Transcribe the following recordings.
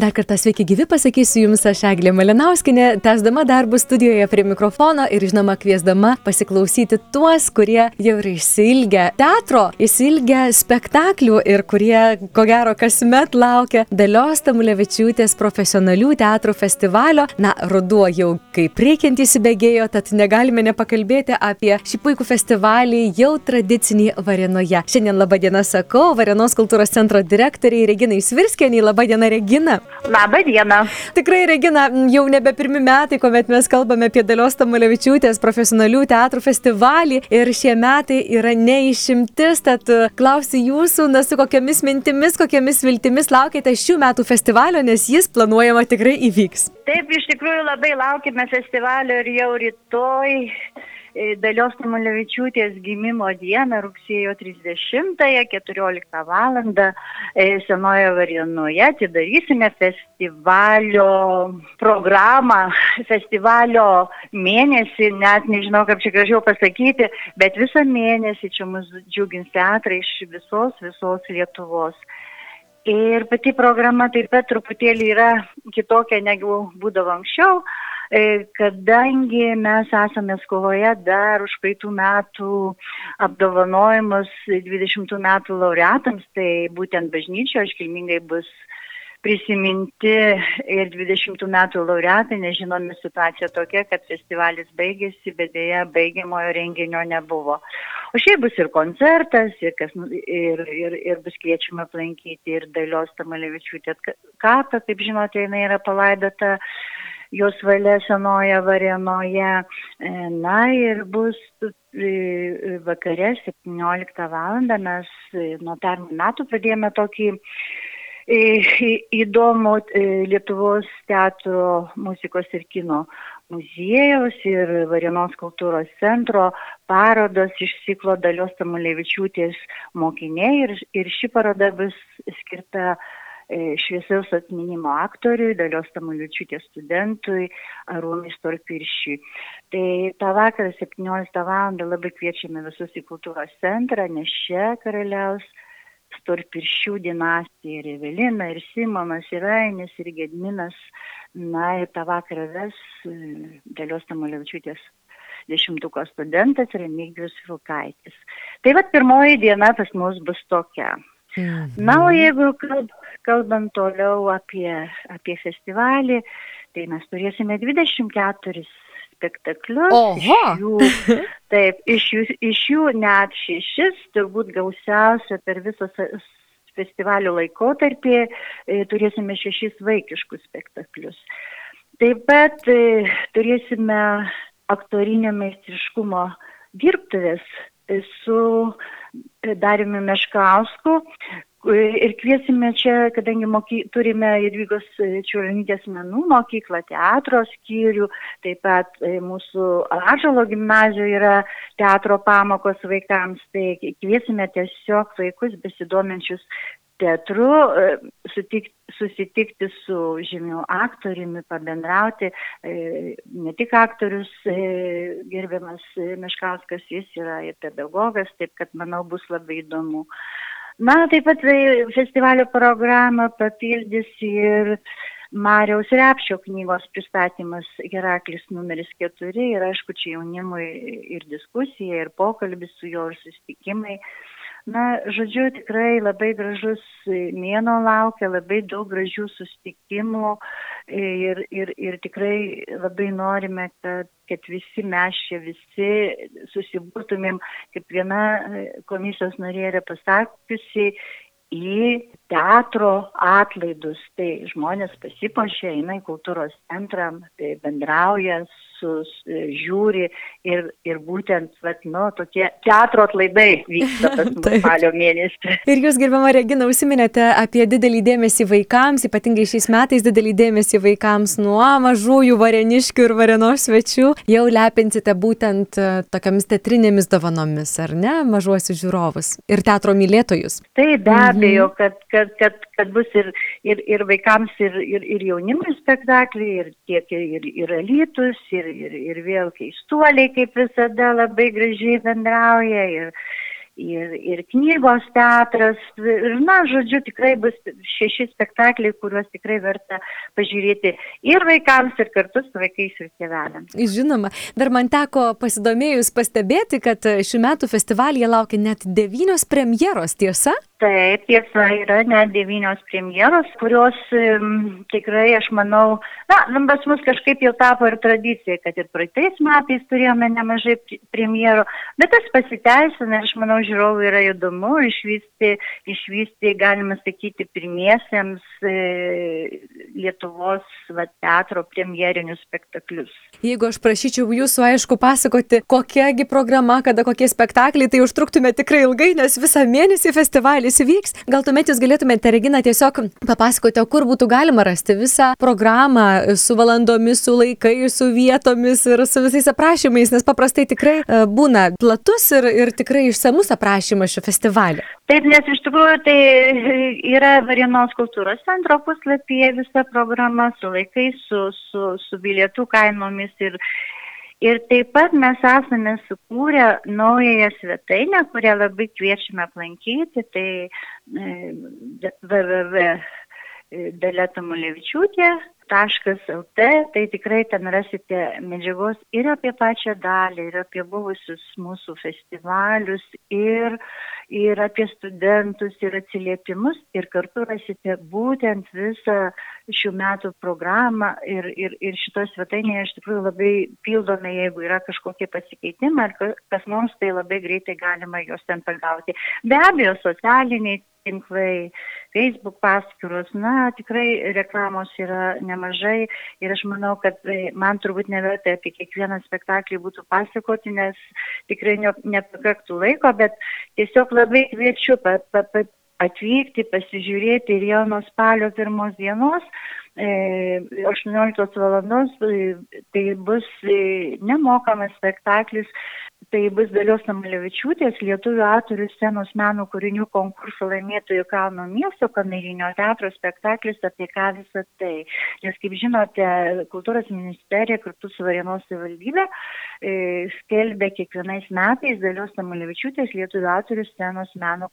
Dar kartą sveiki gyvi, pasakysiu Jums aš Eglė Malinauskinė, tęsdama darbus studijoje prie mikrofono ir žinoma kviesdama pasiklausyti tuos, kurie jau yra išsilgę teatro, išsilgę spektaklių ir kurie, ko gero, kasmet laukia Dalios Tamulevičiūtės profesionalių teatrų festivalio. Na, ruduo jau kaip reikiant įsibėgėjo, tad negalime nepakalbėti apie šį puikų festivalį jau tradicinį Varenoje. Šiandien labą dieną sakau Varenos kultūros centro direktoriai Reginai Svirskieniai, labą dieną Regina. Labą dieną. Tikrai, Regina, jau nebe pirmi metai, kuomet mes kalbame apie Dalios Tamulevičiūtės profesionalių teatrų festivalį ir šie metai yra neišimtis, tad e, klausiu jūsų, na su kokiamis mintimis, kokiamis viltimis laukite šių metų festivalio, nes jis planuojama tikrai įvyks. Taip, iš tikrųjų labai laukime festivalio ir jau rytoj Dalios Tamulevičiūtės gimimo dieną, rugsėjo 30-ąją, 14 val. Senoje Varienoje atidarysime festivalio programą, festivalio mėnesį, net nežinau, kaip čia gražiau pasakyti, bet visą mėnesį čia mus džiugins teatrai iš visos, visos Lietuvos. Ir pati programa taip pat truputėlį yra kitokia negu būdavo anksčiau. E, kadangi mes esame skovoje dar už praeitų metų apdovanojimus 20 metų laureatams, tai būtent bažnyčio iškilmingai bus prisiminti ir 20 metų laureatai, nežinome situacija tokia, kad festivalis baigėsi, bet dėja baigiamojo renginio nebuvo. O šiaip bus ir koncertas, ir, kas, nu, ir, ir, ir bus kviečiama aplankyti ir Dalios Tamalevičiūtė kapą, kaip žinote, jinai yra palaidota jos valia senoje Varenoje. E, na ir bus e, vakare 17 val. mes e, nuo pernų metų pradėjome tokį įdomų Lietuvos teatro muzikos ir kino muziejaus ir Varienos kultūros centro parodos iš ciklo Dalios Tamulevičiūtės mokiniai ir, ir ši paroda bus skirta E, šviesaus atminimo aktoriui, Dalios Tamuliučiūtės studentui Arūnui Storpiršiui. Tai tą vakarą 17 val. labai kviečiame visus į kultūros centrą, nes čia karaliaus Storpiršių dinastija ir Evelina, ir Simonas, ir Ainis, ir Gedminas. Na ir tą vakarą ves e, Dalios Tamuliučiūtės dešimtuko studentas Remigijus Vilkaitis. Tai vad pirmoji diena pas mus bus tokia. Mhm. Na, o jeigu kalb, kalbant toliau apie, apie festivalį, tai mes turėsime 24 spektaklius. Oho! Iš jų, taip, iš jų, iš jų net šešis, turbūt gausiausia per visą festivalio laikotarpį, e, turėsime šešis vaikiškus spektaklius. Taip pat e, turėsime aktorinio meistriškumo dirbtuvės su Dariumi Meškausku. Ir kviesime čia, kadangi moky, turime Jadvygos Čiuronytės menų mokyklą, teatro skyrių, taip pat e, mūsų Ažalo gimnazijoje yra teatro pamokos vaikams, tai kviesime tiesiog vaikus besidominčius teatru, e, sutikti, susitikti su žymiu aktoriumi, pabendrauti. E, ne tik aktorius e, gerbiamas Meškauskas, jis yra ir pedagogas, taip kad manau bus labai įdomu. Na, taip pat festivalio programą papildys ir Mariaus Repšio knygos pristatymas Heraklis numeris 4 ir aišku, čia jaunimui ir diskusija, ir pokalbis su juo, ir susitikimai. Na, žodžiu, tikrai labai gražus mėno laukia, labai daug gražių sustikimų ir, ir, ir tikrai labai norime, kad, kad visi mes čia visi susibūtumėm, kaip viena komisijos narė yra pasakiusi, į teatro atlaidus. Tai žmonės pasipošia, eina į kultūros centrą, tai bendrauja, su, žiūri ir, ir būtent, vat, nu, tokie teatro atlaidai vyksta spalio mėnesį. Ir jūs, gerbama Regina, užsiminėte apie didelį dėmesį vaikams, ypatingai šiais metais didelį dėmesį vaikams nuo mažųjų vareniškių ir varenos svečių. Jau lepinsite būtent e, tokiamis teatrinėmis dovanomis, ar ne, mažuosius žiūrovus ir teatro mylėtojus. Tai be abejo, mhm. kad, kad, kad, kad bus ir, ir, ir vaikams, ir, ir, ir jaunimui spektakliai, ir tiek ir, ir alytus, ir, ir, ir vėl keistuoliai, kaip visada, labai gražiai bendrauja. Ir, ir, ir knygos teatras. Ir, na, žodžiu, tikrai bus šeši spektakliai, kuriuos tikrai verta pažiūrėti ir vaikams, ir kartu su vaikais ir tėveliams. Žinoma, dar man teko pasidomėjus pastebėti, kad šių metų festivalyje laukia net devynios premjeros, tiesa? Taip, tiesa, yra net devynios premjeros, kurios um, tikrai, aš manau, na, pas mus kažkaip jau tapo ir tradicija, kad ir praeitais metais turėjome nemažai premjerų, bet tas pasiteisina ir aš manau, žiūrovui yra įdomu išvysti, išvysti galima sakyti, pirmiesiems e, Lietuvos va, teatro premjerinius spektaklius. Jeigu aš prašyčiau jūsų, aišku, pasakoti, kokiagi programa, kada kokie spektakliai, tai užtruktume tikrai ilgai, nes visą mėnesį festivalį kuris įvyks. Gal tuomet jūs galėtumėte, Regina, tiesiog papasakoti, kur būtų galima rasti visą programą su valandomis, su laikais, su vietomis ir su visais aprašymais, nes paprastai tikrai e, būna platus ir, ir tikrai išsamus aprašymas šio festivalio. Taip, nes iš tikrųjų tai yra Varienos kultūros centro puslapyje visa programa su laikais, su, su, su bilietų kainomis ir Ir taip pat mes esame sukūrę naująją svetainę, kurią labai kviečiame aplankyti, tai e, www. Daleta Mulevičiūtė, lt, tai tikrai ten rasite medžiagos ir apie pačią dalį, ir apie buvusius mūsų festivalius, ir, ir apie studentus, ir atsiliepimus, ir kartu rasite būtent visą šių metų programą ir, ir, ir šitos svetainėje iš tikrųjų labai pildome, jeigu yra kažkokie pasikeitimai, ar kas mums tai labai greitai galima juos ten pagauti. Be abejo, socialiniai tinklai, Facebook paskyros, na, tikrai reklamos yra nemažai ir aš manau, kad e, man turbūt neverta apie kiekvieną spektaklį būtų pasakoti, nes tikrai ne, nepakaktų laiko, bet tiesiog labai kviečiu pa, pa, pa, atvykti, pasižiūrėti ir jau nuo spalio pirmos dienos, 18 e, valandos, e, tai bus nemokamas spektaklis Tai bus Dalios Samalevičiūtės lietuvių autorių scenos meno kūrinių konkurso laimėtojų Kauno miesto kamerinio teatro spektaklis apie ką visą tai. Nes, kaip žinote, kultūros ministerija kartu su Varienos savivaldybė e, skelbia kiekvienais metais Dalios Samalevičiūtės lietuvių autorių scenos meno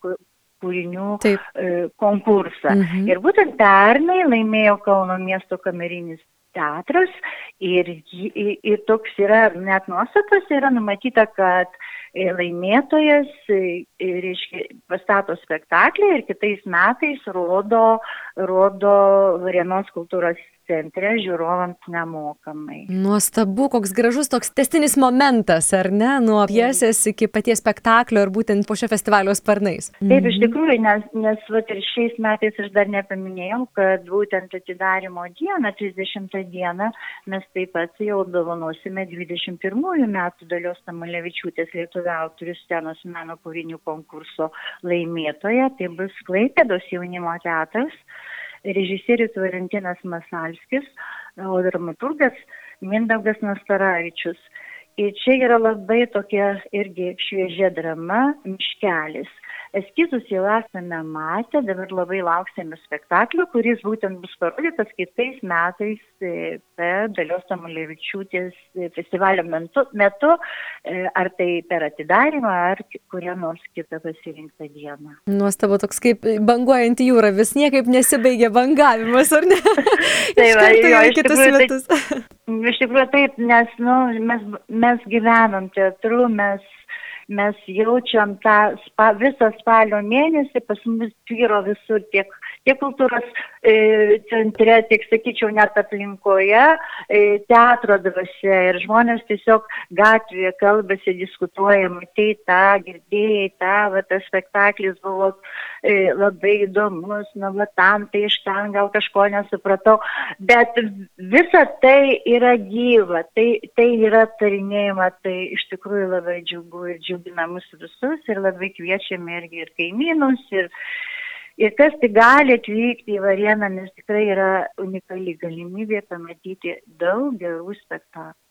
kūrinių Taip. e, konkursą. Mhm. Ir būtent pernai laimėjo Kauno miesto kamerinis teatras ir, ir, ir toks yra net nuostatas yra numatyta, kad e, laimėtojas e, reiškia, pastato spektaklį ir kitais metais rodo, rodo Varienos kultūros centre žiūrovams nemokamai. Nuostabu, koks gražus toks testinis momentas, ar ne, nuo pjesės iki paties spektaklio ir būtent po šio festivalio sparnais. Taip, iš mhm. tikrųjų, nes, nes vat, ir šiais metais aš dar nepaminėjau, kad būtent atidarimo dieną, 30 dieną, mes taip pat jau dovanosime 21 metų dalios Tamalevičiūtės Lietuvio autorių scenos meno kūrinių konkurso laimėtoja, tai bus Klaipėdos jaunimo teatras režisierius Valentinas Masalskis, o dramaturgas Mindaugas Nastaravičius. Ir čia yra labai tokia irgi šviežia drama Miškelis. Eskizus jau esame matę, dabar labai lauksime spektaklio, kuris būtent bus parodytas kitais metais per Dalios Tamulevičiūtės e, festivalio metu, metu, ar tai per atidarimą, ar kurią nors kitą pasirinktą dieną. Nuostabu, toks kaip banguojanti jūra, vis niekaip nesibaigia bangavimas, ar ne? tai va, jo, kitus tikrųjų, metus. Tai, iš tikrųjų taip, nes nu, mes, mes gyvenam teatru, mes mes jaučiam tą spa, visą spalio mėnesį, pas mus tvyro visur tiek, tiek kultūros e, centre, tiek, sakyčiau, net aplinkoje, e, teatro dvasia ir žmonės tiesiog gatvėje kalbasi, diskutuoja, matai tą, girdėjai tą, va, tas spektaklis buvo e, labai įdomus, nu, va, tam, tai iš ten gal kažko nesupratau, bet visa tai yra gyva, tai, tai yra tarinėjama, tai iš tikrųjų labai džiugu ir džiugina mus visus ir labai kviečiame irgi ir kaimynus. Ir, ir kas tik gali atvykti į Varieną, nes tikrai yra unikali galimybė pamatyti daug gerų spektaklių.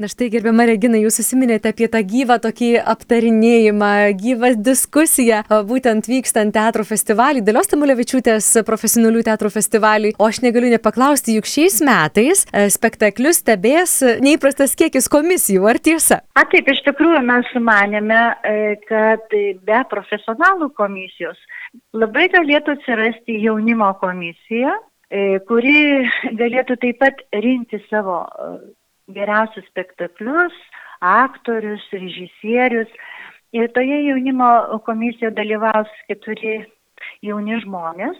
Na štai, gerbiama Regina, jūs susiminėte apie tą gyvą tokį aptarinėjimą, gyvą diskusiją, būtent vykstant teatro festivalį, Dalios Tamulevičiūtės profesionalių teatro festivalį. O aš negaliu nepaklausti, juk šiais metais e, spektaklius stebės neįprastas kiekis komisijų, ar tiesa? A taip, iš tikrųjų mes sumanėme, e, kad be profesionalų komisijos labai galėtų atsirasti jaunimo komisija, e, kuri galėtų taip pat rinkti savo geriausius spektaklius, aktorius, režisierius. Ir toje jaunimo komisijoje dalyvaus keturi jauni žmonės,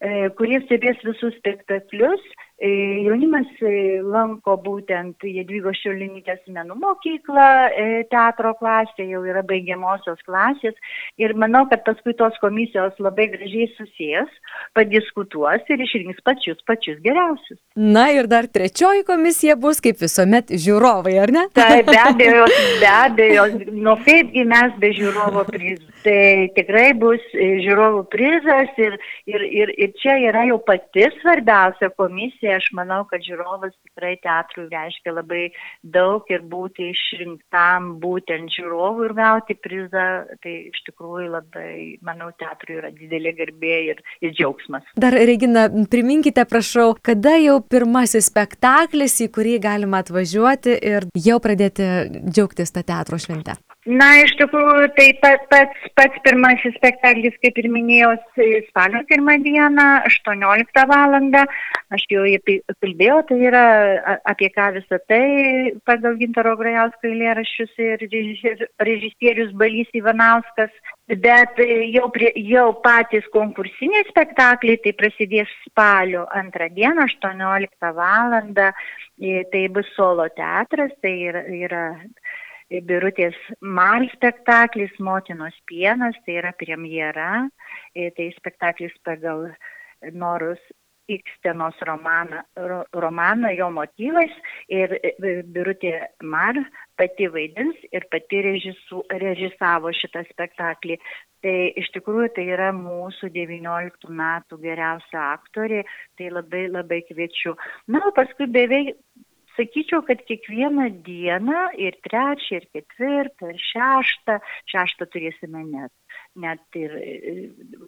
e, kurie stebės visus spektaklius jaunimas e, lanko būtent Jadvygos Šiulinytės menų mokyklą, e, teatro klasė, jau yra baigiamosios klasės ir manau, kad paskui tos komisijos labai gražiai susijęs, padiskutuos ir išrinks pačius, pačius geriausius. Na ir dar trečioji komisija bus kaip visuomet žiūrovai, ar ne? Taip, be abejo, be abejo, nu kaipgi mes be žiūrovo prizų. Tai tikrai bus žiūrovų prizas ir, ir, ir, ir čia yra jau pati svarbiausia komisija pozicija, aš manau, kad žiūrovas tikrai teatrui reiškia labai daug ir būti išrinktam būtent žiūrovų ir gauti prizą, tai iš tikrųjų labai, manau, teatrui yra didelė garbė ir, ir džiaugsmas. Dar, Regina, priminkite, prašau, kada jau pirmasis spektaklis, į kurį galima atvažiuoti ir jau pradėti džiaugtis tą teatro šventę? Na, iš tikrųjų, tai pats, pats, pats pirmasis spektaklis, kaip ir minėjau, spalio pirmą dieną, 18 val. Aš jau kalbėjau, tai yra apie ką visą tai pagal Gintaro Grajausko eilėraščius ir režisierius Balys Ivanauskas. Bet jau, prie, jau patys konkursiniai spektakliai tai prasidės spalio antrą dieną, 18 val. Tai bus solo teatras, tai yra, yra Birutės Mal spektaklis Motinos pienas, tai yra premjera, tai spektaklis pagal Norus Ikstenos romaną, romaną jo motyvais ir Birutė Mar pati vaidins ir pati režisu, režisavo šitą spektaklį. Tai iš tikrųjų tai yra mūsų 19 metų geriausia aktorė, tai labai labai kviečiu. Na, o paskui beveik sakyčiau kad kiekvieną dieną ir trečią ir ketvirtą ir šeštą šeštą turėsime net net ir e,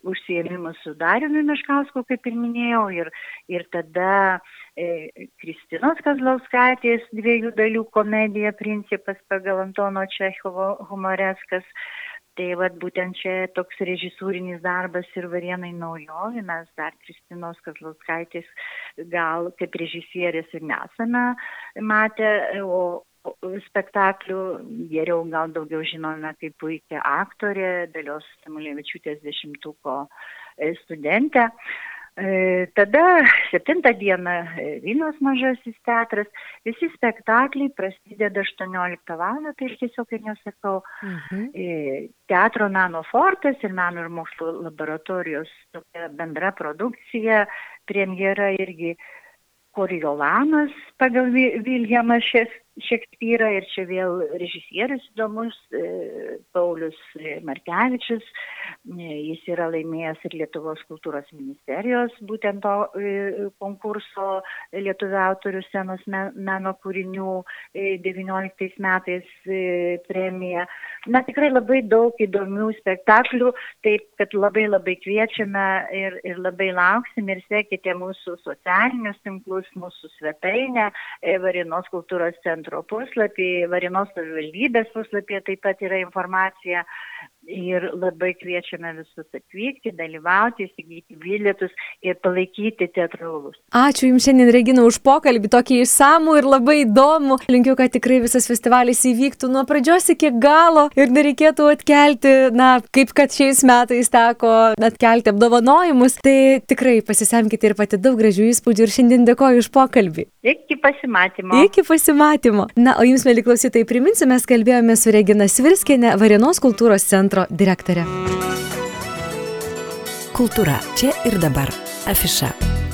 užsiėmimus su Dariumi Meškausku, kaip ir minėjau, ir, ir tada e, Kristinos Kazlauskaitės dviejų dalių komedija principas pagal Antono Čechovo humoreskas. Tai vad būtent čia toks režisūrinis darbas ir varienai naujovi, mes dar Kristinos Kazlauskaitės gal kaip režisierės ir nesame matę, o spektaklių geriau gal daugiau žinome kaip puikia aktorė, dalios Samulevičiūtės dešimtuko studentė. E, tada 7 dieną e, Vilnius mažasis teatras, visi spektakliai prasideda 18 val. tai aš tiesiog ir nesakau. Mhm. E, teatro meno fortas ir meno ir mokslo laboratorijos tokia bendra produkcija, premjera irgi Koriolanas pagal Viljamas Šekspyrą ir čia vėl režisierius įdomus, Paulius Markevičius, Jis yra laimėjęs ir Lietuvos kultūros ministerijos būtent to e, konkurso Lietuvio autorių scenos meno kūrinių 19 e, metais e, premiją. Na tikrai labai daug įdomių spektaklių, taip kad labai labai kviečiame ir, ir labai lauksim ir sekite mūsų socialinius tinklus, mūsų svetainę, Varinos kultūros centro puslapį, Varinos savivaldybės puslapį taip pat yra informacija ir labai kviečiame visus atvykti, dalyvauti, įsigyti bilietus ir palaikyti teatrolus. Ačiū Jums šiandien, Regina, už pokalbį, tokį išsamų ir labai įdomų. Linkiu, kad tikrai visas festivalis įvyktų nuo pradžios iki galo ir nereikėtų atkelti, na, kaip kad šiais metais teko atkelti apdovanojimus. Tai tikrai pasisemkite ir pati daug gražių įspūdžių ir šiandien dėkoju už pokalbį. Iki pasimatymo. Iki pasimatymo. Na, o Jums, mėly klausytojai, priminsiu, mes kalbėjome su Regina Svirskienė, Varienos kultūros centro centro direktorė. Kultūra čia ir dabar. Afiša.